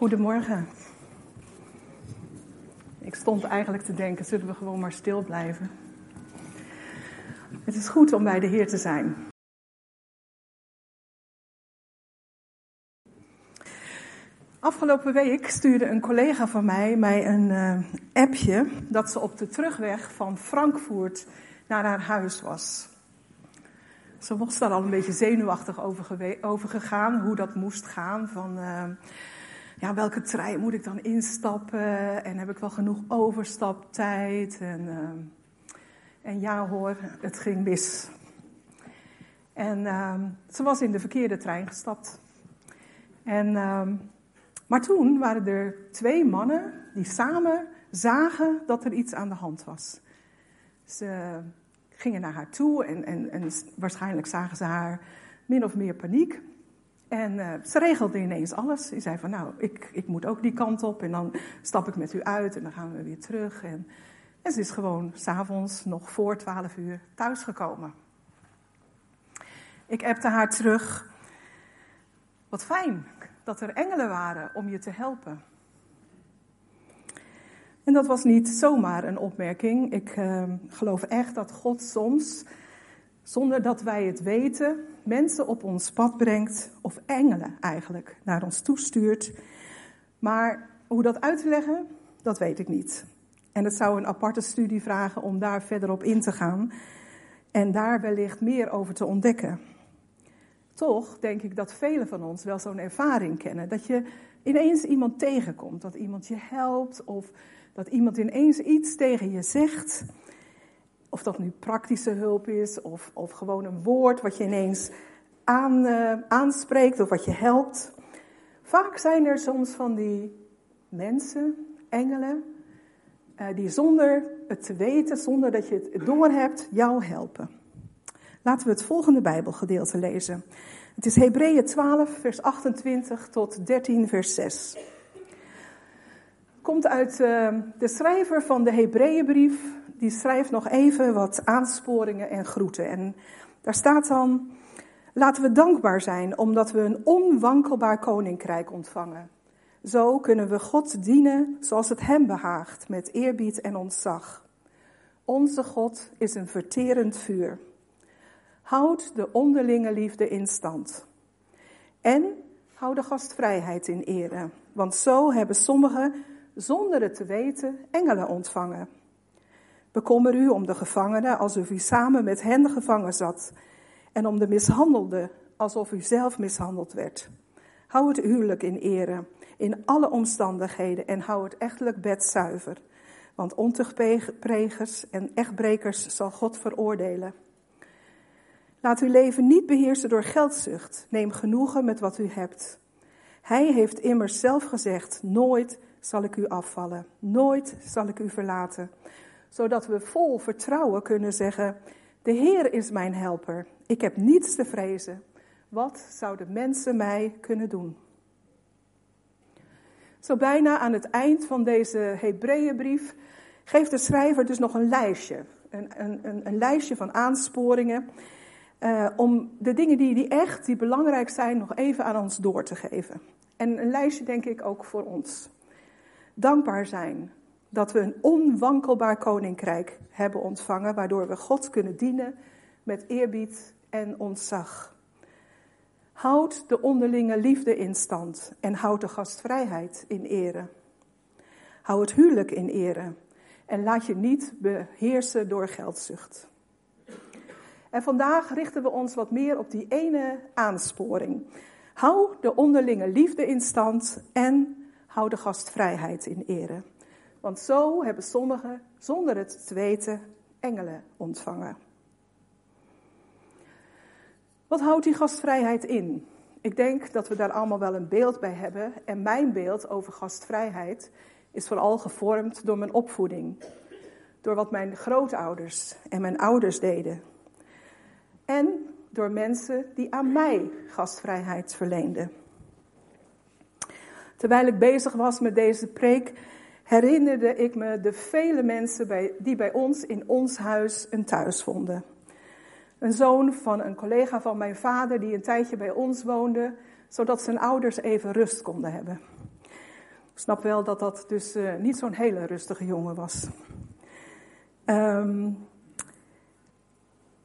Goedemorgen. Ik stond eigenlijk te denken, zullen we gewoon maar stil blijven? Het is goed om bij de Heer te zijn. Afgelopen week stuurde een collega van mij mij een uh, appje dat ze op de terugweg van Frankfurt naar haar huis was. Ze was daar al een beetje zenuwachtig over, gegaan, hoe dat moest gaan. Van, uh, ja, welke trein moet ik dan instappen? En heb ik wel genoeg overstaptijd? En, uh, en ja hoor, het ging mis. En uh, ze was in de verkeerde trein gestapt. En, maar toen waren er twee mannen die samen zagen dat er iets aan de hand was. Ze gingen naar haar toe en, en, en waarschijnlijk zagen ze haar min of meer paniek. En uh, ze regelde ineens alles. Ze zei van nou, ik, ik moet ook die kant op en dan stap ik met u uit en dan gaan we weer terug. En, en ze is gewoon s'avonds nog voor twaalf uur thuisgekomen. Ik appte haar terug. Wat fijn dat er engelen waren om je te helpen. En dat was niet zomaar een opmerking. Ik uh, geloof echt dat God soms, zonder dat wij het weten, mensen op ons pad brengt, of engelen eigenlijk, naar ons toestuurt. Maar hoe dat uit te leggen, dat weet ik niet. En het zou een aparte studie vragen om daar verder op in te gaan en daar wellicht meer over te ontdekken. Toch denk ik dat velen van ons wel zo'n ervaring kennen. Dat je ineens iemand tegenkomt, dat iemand je helpt of dat iemand ineens iets tegen je zegt. Of dat nu praktische hulp is of, of gewoon een woord wat je ineens aan, uh, aanspreekt of wat je helpt. Vaak zijn er soms van die mensen, engelen, uh, die zonder het te weten, zonder dat je het doorhebt, jou helpen. Laten we het volgende Bijbelgedeelte lezen. Het is Hebreeën 12, vers 28 tot 13, vers 6 komt uit uh, de schrijver van de Hebreeënbrief. Die schrijft nog even wat aansporingen en groeten. En daar staat dan: Laten we dankbaar zijn omdat we een onwankelbaar koninkrijk ontvangen. Zo kunnen we God dienen zoals het Hem behaagt, met eerbied en ontzag. Onze God is een verterend vuur. Houd de onderlinge liefde in stand. En hou de gastvrijheid in ere, want zo hebben sommigen zonder het te weten, engelen ontvangen. Bekommer u om de gevangenen alsof u samen met hen gevangen zat, en om de mishandelde alsof u zelf mishandeld werd. Hou het huwelijk in ere, in alle omstandigheden, en hou het echtelijk bed zuiver. Want ontuchtpregers en echtbrekers zal God veroordelen. Laat uw leven niet beheersen door geldzucht. Neem genoegen met wat u hebt. Hij heeft immers zelf gezegd: Nooit zal ik u afvallen. Nooit zal ik u verlaten. Zodat we vol vertrouwen kunnen zeggen: De Heer is mijn helper. Ik heb niets te vrezen. Wat zouden mensen mij kunnen doen? Zo bijna aan het eind van deze Hebreeënbrief geeft de schrijver dus nog een lijstje. Een, een, een lijstje van aansporingen. Uh, om de dingen die, die echt, die belangrijk zijn, nog even aan ons door te geven. En een lijstje denk ik ook voor ons dankbaar zijn dat we een onwankelbaar koninkrijk hebben ontvangen, waardoor we God kunnen dienen met eerbied en ontzag. Houd de onderlinge liefde in stand en houd de gastvrijheid in ere. Hou het huwelijk in ere en laat je niet beheersen door geldzucht. En vandaag richten we ons wat meer op die ene aansporing. Hou de onderlinge liefde in stand en hou de gastvrijheid in ere. Want zo hebben sommigen, zonder het te weten, engelen ontvangen. Wat houdt die gastvrijheid in? Ik denk dat we daar allemaal wel een beeld bij hebben. En mijn beeld over gastvrijheid is vooral gevormd door mijn opvoeding. Door wat mijn grootouders en mijn ouders deden. En door mensen die aan mij gastvrijheid verleenden. Terwijl ik bezig was met deze preek, herinnerde ik me de vele mensen bij, die bij ons in ons huis een thuis vonden. Een zoon van een collega van mijn vader die een tijdje bij ons woonde, zodat zijn ouders even rust konden hebben. Ik snap wel dat dat dus uh, niet zo'n hele rustige jongen was. Um,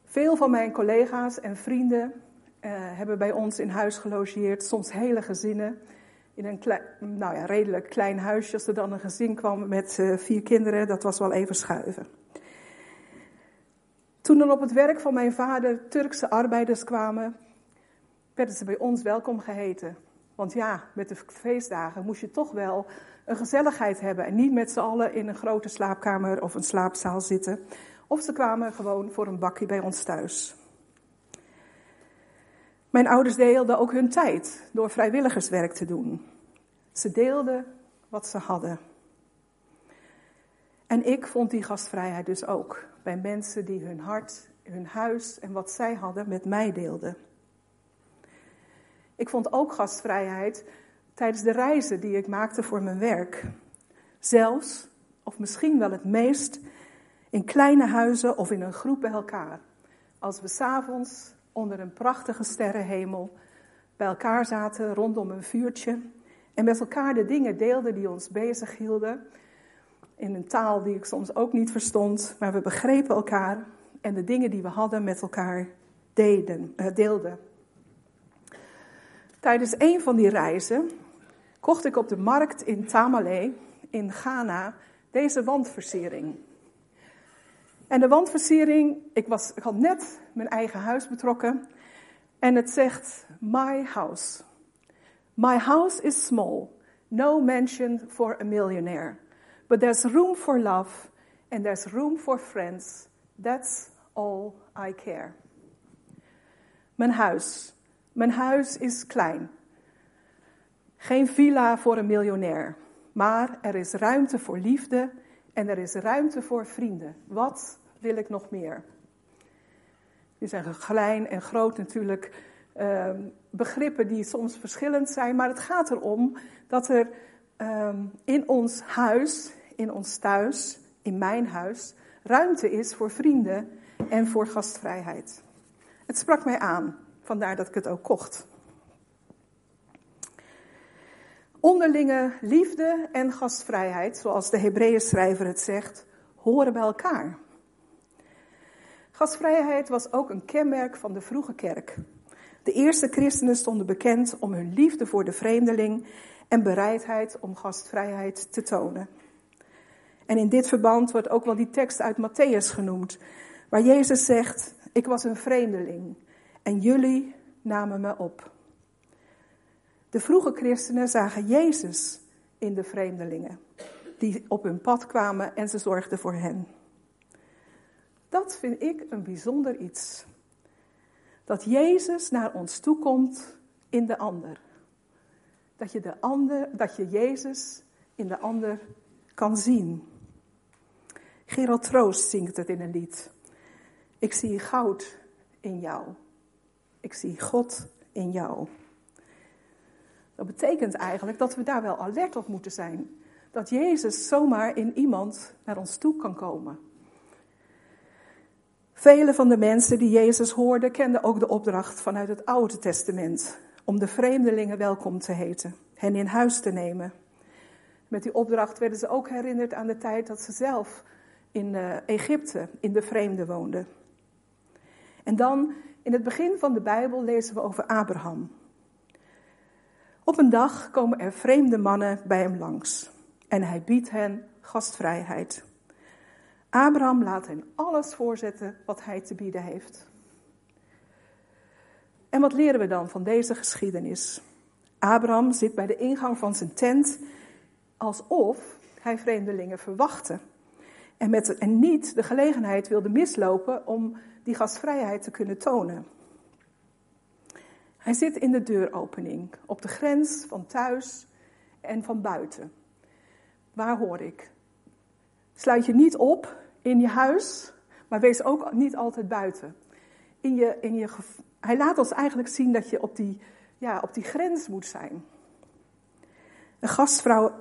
veel van mijn collega's en vrienden uh, hebben bij ons in huis gelogeerd, soms hele gezinnen. In een nou ja, redelijk klein huisje. Als er dan een gezin kwam met uh, vier kinderen, dat was wel even schuiven. Toen er op het werk van mijn vader Turkse arbeiders kwamen, werden ze bij ons welkom geheten. Want ja, met de feestdagen moest je toch wel een gezelligheid hebben en niet met z'n allen in een grote slaapkamer of een slaapzaal zitten. Of ze kwamen gewoon voor een bakje bij ons thuis. Mijn ouders deelden ook hun tijd door vrijwilligerswerk te doen. Ze deelden wat ze hadden. En ik vond die gastvrijheid dus ook bij mensen die hun hart, hun huis en wat zij hadden met mij deelden. Ik vond ook gastvrijheid tijdens de reizen die ik maakte voor mijn werk. Zelfs, of misschien wel het meest, in kleine huizen of in een groep bij elkaar. Als we s'avonds onder een prachtige sterrenhemel bij elkaar zaten rondom een vuurtje en met elkaar de dingen deelden die ons bezig hielden. In een taal die ik soms ook niet verstond, maar we begrepen elkaar en de dingen die we hadden met elkaar deden, uh, deelden. Tijdens een van die reizen kocht ik op de markt in Tamale in Ghana deze wandversiering. En de wandversiering, ik, was, ik had net mijn eigen huis betrokken. En het zegt, my house. My house is small, no mansion for a millionaire. But there's room for love and there's room for friends. That's all I care. Mijn huis. Mijn huis is klein. Geen villa voor een miljonair. Maar er is ruimte voor liefde en er is ruimte voor vrienden. Wat wil ik nog meer? Die zijn klein en groot natuurlijk uh, begrippen die soms verschillend zijn, maar het gaat erom dat er uh, in ons huis, in ons thuis, in mijn huis, ruimte is voor vrienden en voor gastvrijheid. Het sprak mij aan, vandaar dat ik het ook kocht. Onderlinge liefde en gastvrijheid, zoals de Hebreeën schrijver het zegt, horen bij elkaar. Gastvrijheid was ook een kenmerk van de vroege kerk. De eerste christenen stonden bekend om hun liefde voor de vreemdeling en bereidheid om gastvrijheid te tonen. En in dit verband wordt ook wel die tekst uit Matthäus genoemd, waar Jezus zegt: Ik was een vreemdeling en jullie namen me op. De vroege christenen zagen Jezus in de vreemdelingen die op hun pad kwamen en ze zorgden voor hen. Dat vind ik een bijzonder iets. Dat Jezus naar ons toe komt in de ander. Dat je, de ander, dat je Jezus in de ander kan zien. Gerald Troost zingt het in een lied. Ik zie goud in jou. Ik zie God in jou. Dat betekent eigenlijk dat we daar wel alert op moeten zijn. Dat Jezus zomaar in iemand naar ons toe kan komen. Vele van de mensen die Jezus hoorden kenden ook de opdracht vanuit het Oude Testament om de vreemdelingen welkom te heten, hen in huis te nemen. Met die opdracht werden ze ook herinnerd aan de tijd dat ze zelf in uh, Egypte in de vreemde woonden. En dan in het begin van de Bijbel lezen we over Abraham. Op een dag komen er vreemde mannen bij hem langs en hij biedt hen gastvrijheid. Abraham laat hen alles voorzetten wat hij te bieden heeft. En wat leren we dan van deze geschiedenis? Abraham zit bij de ingang van zijn tent alsof hij vreemdelingen verwachtte. En, met, en niet de gelegenheid wilde mislopen om die gastvrijheid te kunnen tonen. Hij zit in de deuropening, op de grens van thuis en van buiten. Waar hoor ik? Sluit je niet op in je huis, maar wees ook niet altijd buiten. In je, in je, hij laat ons eigenlijk zien dat je op die, ja, op die grens moet zijn. Een,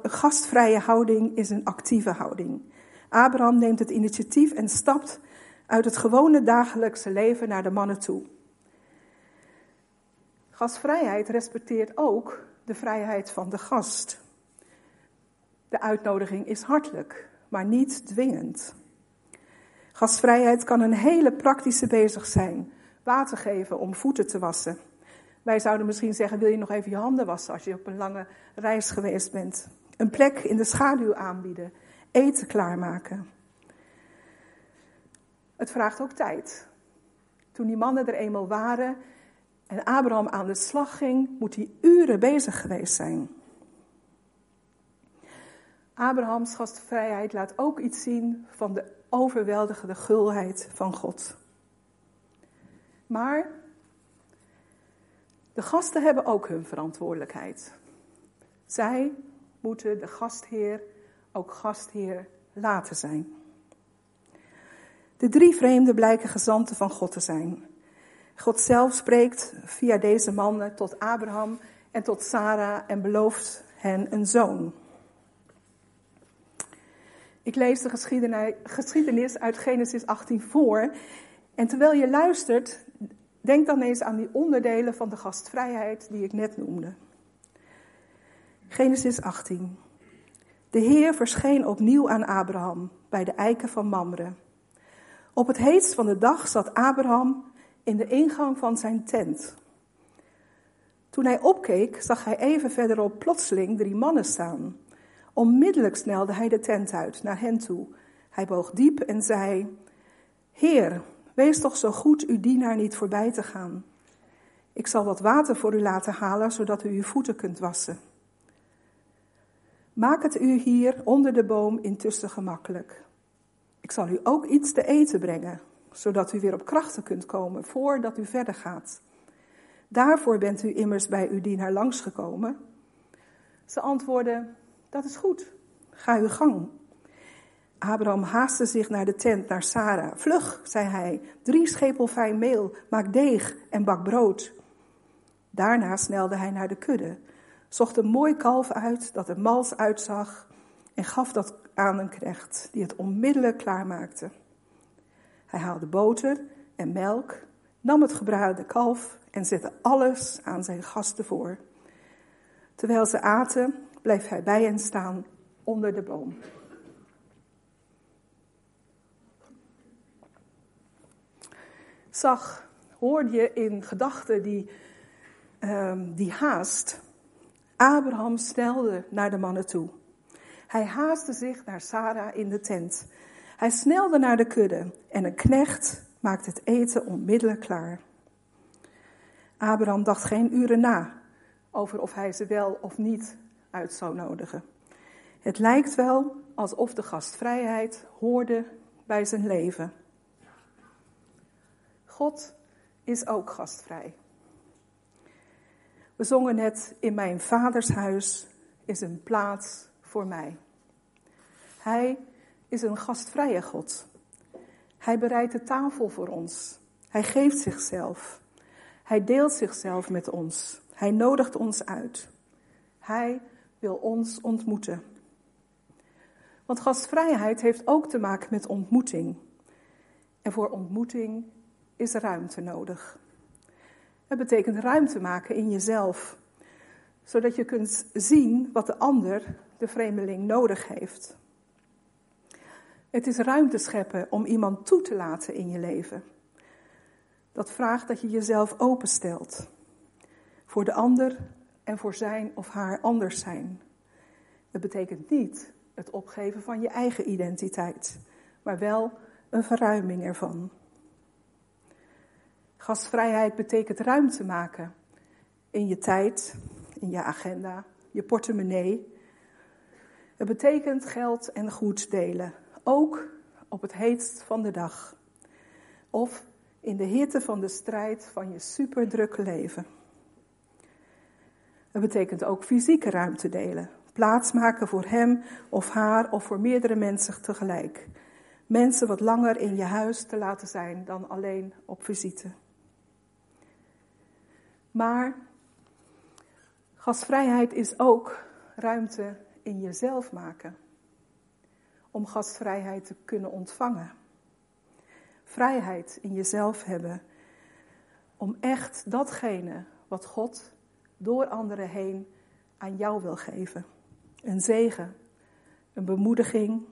een gastvrije houding is een actieve houding. Abraham neemt het initiatief en stapt uit het gewone dagelijkse leven naar de mannen toe. Gastvrijheid respecteert ook de vrijheid van de gast. De uitnodiging is hartelijk, maar niet dwingend. Gastvrijheid kan een hele praktische bezig zijn. Water geven om voeten te wassen. Wij zouden misschien zeggen: wil je nog even je handen wassen als je op een lange reis geweest bent? Een plek in de schaduw aanbieden, eten klaarmaken. Het vraagt ook tijd. Toen die mannen er eenmaal waren en Abraham aan de slag ging, moet hij uren bezig geweest zijn. Abrahams gastvrijheid laat ook iets zien van de overweldigende gulheid van God. Maar de gasten hebben ook hun verantwoordelijkheid. Zij moeten de gastheer ook gastheer laten zijn. De drie vreemden blijken gezanten van God te zijn. God zelf spreekt via deze mannen tot Abraham en tot Sarah en belooft hen een zoon. Ik lees de geschiedenis uit Genesis 18 voor. En terwijl je luistert, denk dan eens aan die onderdelen van de gastvrijheid die ik net noemde. Genesis 18. De Heer verscheen opnieuw aan Abraham bij de eiken van Mamre. Op het heetst van de dag zat Abraham in de ingang van zijn tent. Toen hij opkeek, zag hij even verderop plotseling drie mannen staan. Onmiddellijk snelde hij de tent uit naar hen toe. Hij boog diep en zei: Heer, wees toch zo goed uw dienaar niet voorbij te gaan. Ik zal wat water voor u laten halen, zodat u uw voeten kunt wassen. Maak het u hier onder de boom intussen gemakkelijk. Ik zal u ook iets te eten brengen, zodat u weer op krachten kunt komen voordat u verder gaat. Daarvoor bent u immers bij uw dienaar langsgekomen. Ze antwoordden: Dat is goed, ga uw gang. Abraham haastte zich naar de tent, naar Sarah. Vlug, zei hij, drie schepel fijn meel, maak deeg en bak brood. Daarna snelde hij naar de kudde, zocht een mooi kalf uit dat er mals uitzag en gaf dat aan een knecht, die het onmiddellijk klaarmaakte. Hij haalde boter en melk, nam het gebraden kalf en zette alles aan zijn gasten voor. Terwijl ze aten, bleef hij bij hen staan onder de boom. Zag, hoorde je in gedachten die, um, die haast. Abraham snelde naar de mannen toe. Hij haastte zich naar Sarah in de tent. Hij snelde naar de kudde en een knecht maakte het eten onmiddellijk klaar. Abraham dacht geen uren na over of hij ze wel of niet uit zou nodigen. Het lijkt wel alsof de gastvrijheid hoorde bij zijn leven. God is ook gastvrij. We zongen net in mijn vaders huis is een plaats voor mij. Hij is een gastvrije God. Hij bereidt de tafel voor ons. Hij geeft zichzelf. Hij deelt zichzelf met ons. Hij nodigt ons uit. Hij wil ons ontmoeten. Want gastvrijheid heeft ook te maken met ontmoeting. En voor ontmoeting is ruimte nodig. Het betekent ruimte maken in jezelf, zodat je kunt zien wat de ander, de vreemdeling, nodig heeft. Het is ruimte scheppen om iemand toe te laten in je leven. Dat vraagt dat je jezelf openstelt. Voor de ander en voor zijn of haar anders zijn. Het betekent niet het opgeven van je eigen identiteit, maar wel een verruiming ervan. Gastvrijheid betekent ruimte maken in je tijd, in je agenda, je portemonnee. Het betekent geld en goed delen, ook op het heetst van de dag. Of in de hitte van de strijd van je superdrukke leven. Het betekent ook fysieke ruimte delen. Plaats maken voor hem of haar of voor meerdere mensen tegelijk. Mensen wat langer in je huis te laten zijn dan alleen op visite. Maar gastvrijheid is ook ruimte in jezelf maken. Om gastvrijheid te kunnen ontvangen. Vrijheid in jezelf hebben. Om echt datgene wat God door anderen heen aan jou wil geven. Een zegen, een bemoediging,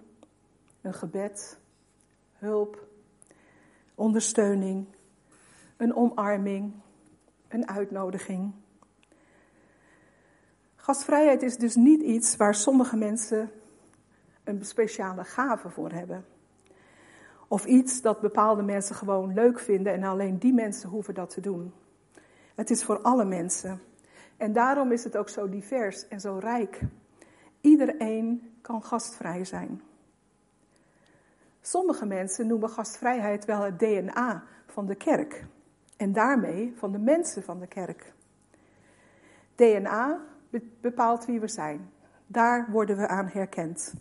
een gebed, hulp, ondersteuning, een omarming, een uitnodiging. Gastvrijheid is dus niet iets waar sommige mensen een speciale gave voor hebben. Of iets dat bepaalde mensen gewoon leuk vinden en alleen die mensen hoeven dat te doen. Het is voor alle mensen. En daarom is het ook zo divers en zo rijk. Iedereen kan gastvrij zijn. Sommige mensen noemen gastvrijheid wel het DNA van de kerk. En daarmee van de mensen van de kerk. DNA bepaalt wie we zijn. Daar worden we aan herkend.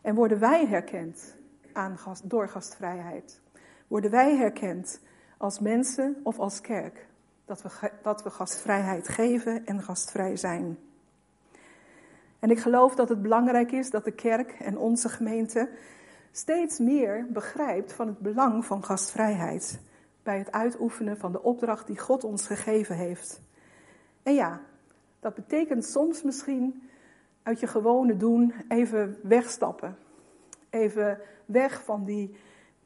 En worden wij herkend aan gast, door gastvrijheid? Worden wij herkend als mensen of als kerk? Dat we, dat we gastvrijheid geven en gastvrij zijn. En ik geloof dat het belangrijk is dat de kerk en onze gemeente steeds meer begrijpt van het belang van gastvrijheid bij het uitoefenen van de opdracht die God ons gegeven heeft. En ja, dat betekent soms misschien uit je gewone doen even wegstappen. Even weg van die,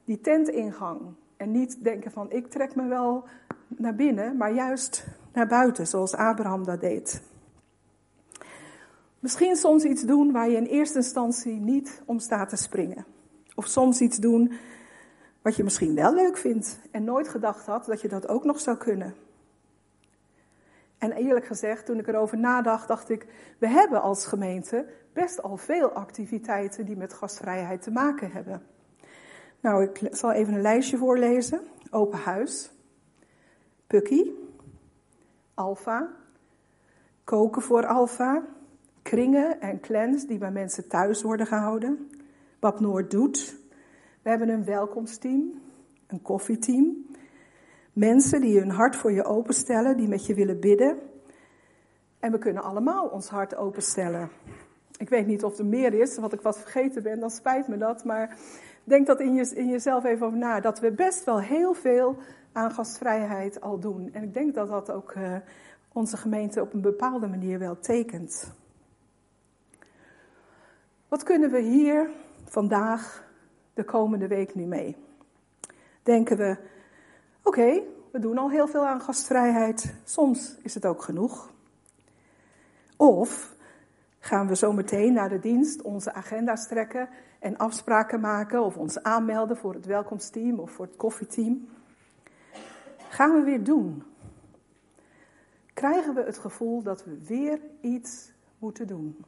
die tentingang. En niet denken van ik trek me wel naar binnen, maar juist naar buiten, zoals Abraham dat deed. Misschien soms iets doen waar je in eerste instantie niet om staat te springen. Of soms iets doen wat je misschien wel leuk vindt en nooit gedacht had dat je dat ook nog zou kunnen. En eerlijk gezegd, toen ik erover nadacht, dacht ik, we hebben als gemeente best al veel activiteiten die met gastvrijheid te maken hebben. Nou, ik zal even een lijstje voorlezen. Open huis, Pukkie, Alfa, koken voor Alfa, kringen en clans die bij mensen thuis worden gehouden. Wat Noord doet. We hebben een welkomsteam, een koffieteam, Mensen die hun hart voor je openstellen, die met je willen bidden. En we kunnen allemaal ons hart openstellen. Ik weet niet of er meer is, wat ik wat vergeten ben, dan spijt me dat. Maar denk dat in, je, in jezelf even over na. Dat we best wel heel veel aan gastvrijheid al doen. En ik denk dat dat ook uh, onze gemeente op een bepaalde manier wel tekent. Wat kunnen we hier vandaag de komende week nu mee? Denken we, Oké, we doen al heel veel aan gastvrijheid. Soms is het ook genoeg. Of gaan we zo meteen naar de dienst onze agenda's trekken en afspraken maken of ons aanmelden voor het welkomsteam of voor het koffieteam. Gaan we weer doen? Krijgen we het gevoel dat we weer iets moeten doen?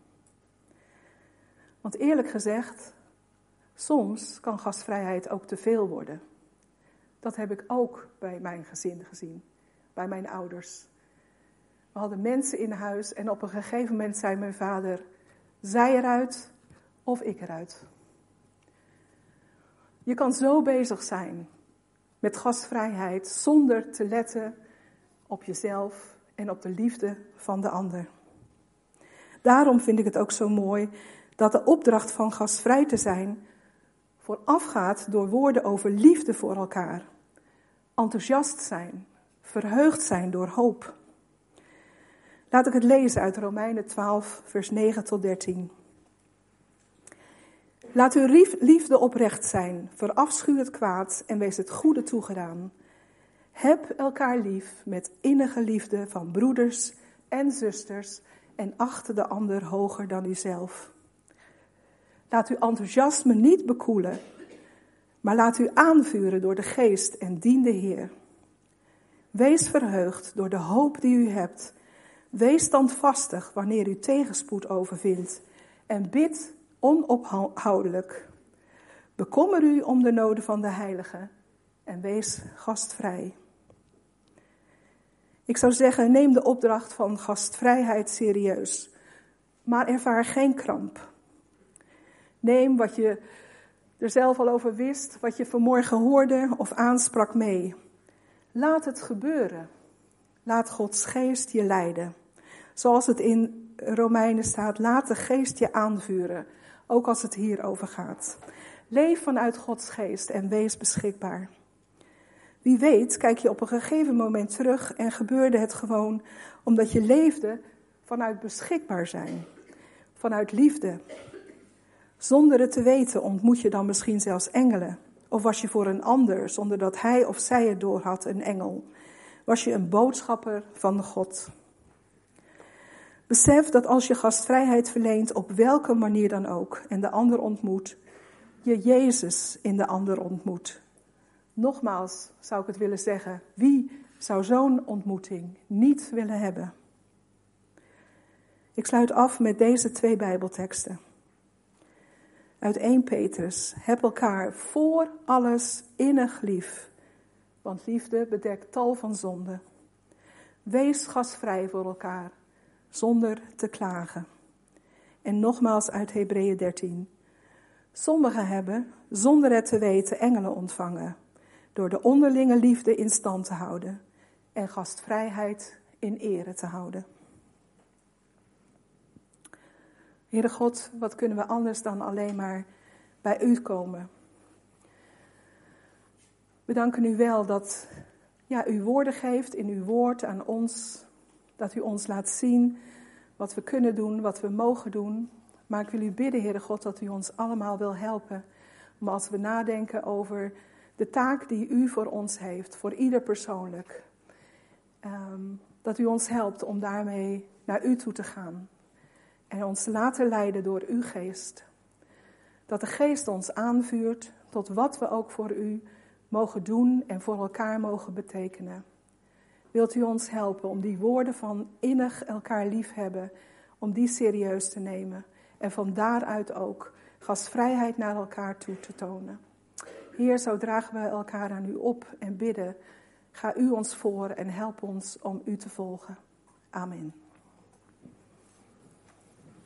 Want eerlijk gezegd, soms kan gastvrijheid ook te veel worden. Dat heb ik ook bij mijn gezin gezien, bij mijn ouders. We hadden mensen in huis en op een gegeven moment zei mijn vader: zij eruit of ik eruit. Je kan zo bezig zijn met gastvrijheid zonder te letten op jezelf en op de liefde van de ander. Daarom vind ik het ook zo mooi dat de opdracht van gastvrij te zijn voorafgaat door woorden over liefde voor elkaar. Enthousiast zijn, verheugd zijn door hoop. Laat ik het lezen uit Romeinen 12, vers 9 tot 13. Laat uw liefde oprecht zijn, verafschuw het kwaad en wees het goede toegedaan. Heb elkaar lief met innige liefde van broeders en zusters en acht de ander hoger dan uzelf. Laat uw enthousiasme niet bekoelen, maar laat u aanvuren door de geest en dien de Heer. Wees verheugd door de hoop die u hebt. Wees standvastig wanneer u tegenspoed overvindt. En bid onophoudelijk. Bekommer u om de noden van de heiligen en wees gastvrij. Ik zou zeggen, neem de opdracht van gastvrijheid serieus, maar ervaar geen kramp. Neem wat je er zelf al over wist, wat je vanmorgen hoorde of aansprak mee. Laat het gebeuren. Laat Gods geest je leiden. Zoals het in Romeinen staat, laat de geest je aanvuren, ook als het hierover gaat. Leef vanuit Gods geest en wees beschikbaar. Wie weet, kijk je op een gegeven moment terug en gebeurde het gewoon omdat je leefde vanuit beschikbaar zijn, vanuit liefde, Zonder het te weten ontmoet je dan misschien zelfs engelen. Of was je voor een ander, zonder dat hij of zij het doorhad, een engel? Was je een boodschapper van God? Besef dat als je gastvrijheid verleent, op welke manier dan ook, en de ander ontmoet, je Jezus in de ander ontmoet. Nogmaals zou ik het willen zeggen, wie zou zo'n ontmoeting niet willen hebben? Ik sluit af met deze twee Bijbelteksten. Uit 1 Petrus. Heb elkaar voor alles innig lief, want liefde bedekt tal van zonden. Wees gastvrij voor elkaar, zonder te klagen. En nogmaals uit Hebreeën 13. Sommigen hebben, zonder het te weten, engelen ontvangen, door de onderlinge liefde in stand te houden en gastvrijheid in ere te houden. Heere God, wat kunnen we anders dan alleen maar bij u komen? We danken u wel dat ja, u woorden geeft in uw woord aan ons. Dat u ons laat zien wat we kunnen doen, wat we mogen doen. Maar ik wil u bidden, Heere God, dat u ons allemaal wil helpen. Maar als we nadenken over de taak die u voor ons heeft, voor ieder persoonlijk. Ehm, dat u ons helpt om daarmee naar u toe te gaan en ons laten leiden door uw geest. Dat de geest ons aanvuurt tot wat we ook voor u mogen doen en voor elkaar mogen betekenen. Wilt u ons helpen om die woorden van innig elkaar liefhebben, om die serieus te nemen en van daaruit ook gastvrijheid naar elkaar toe te tonen. Heer, zo dragen we elkaar aan u op en bidden. Ga u ons voor en help ons om u te volgen. Amen.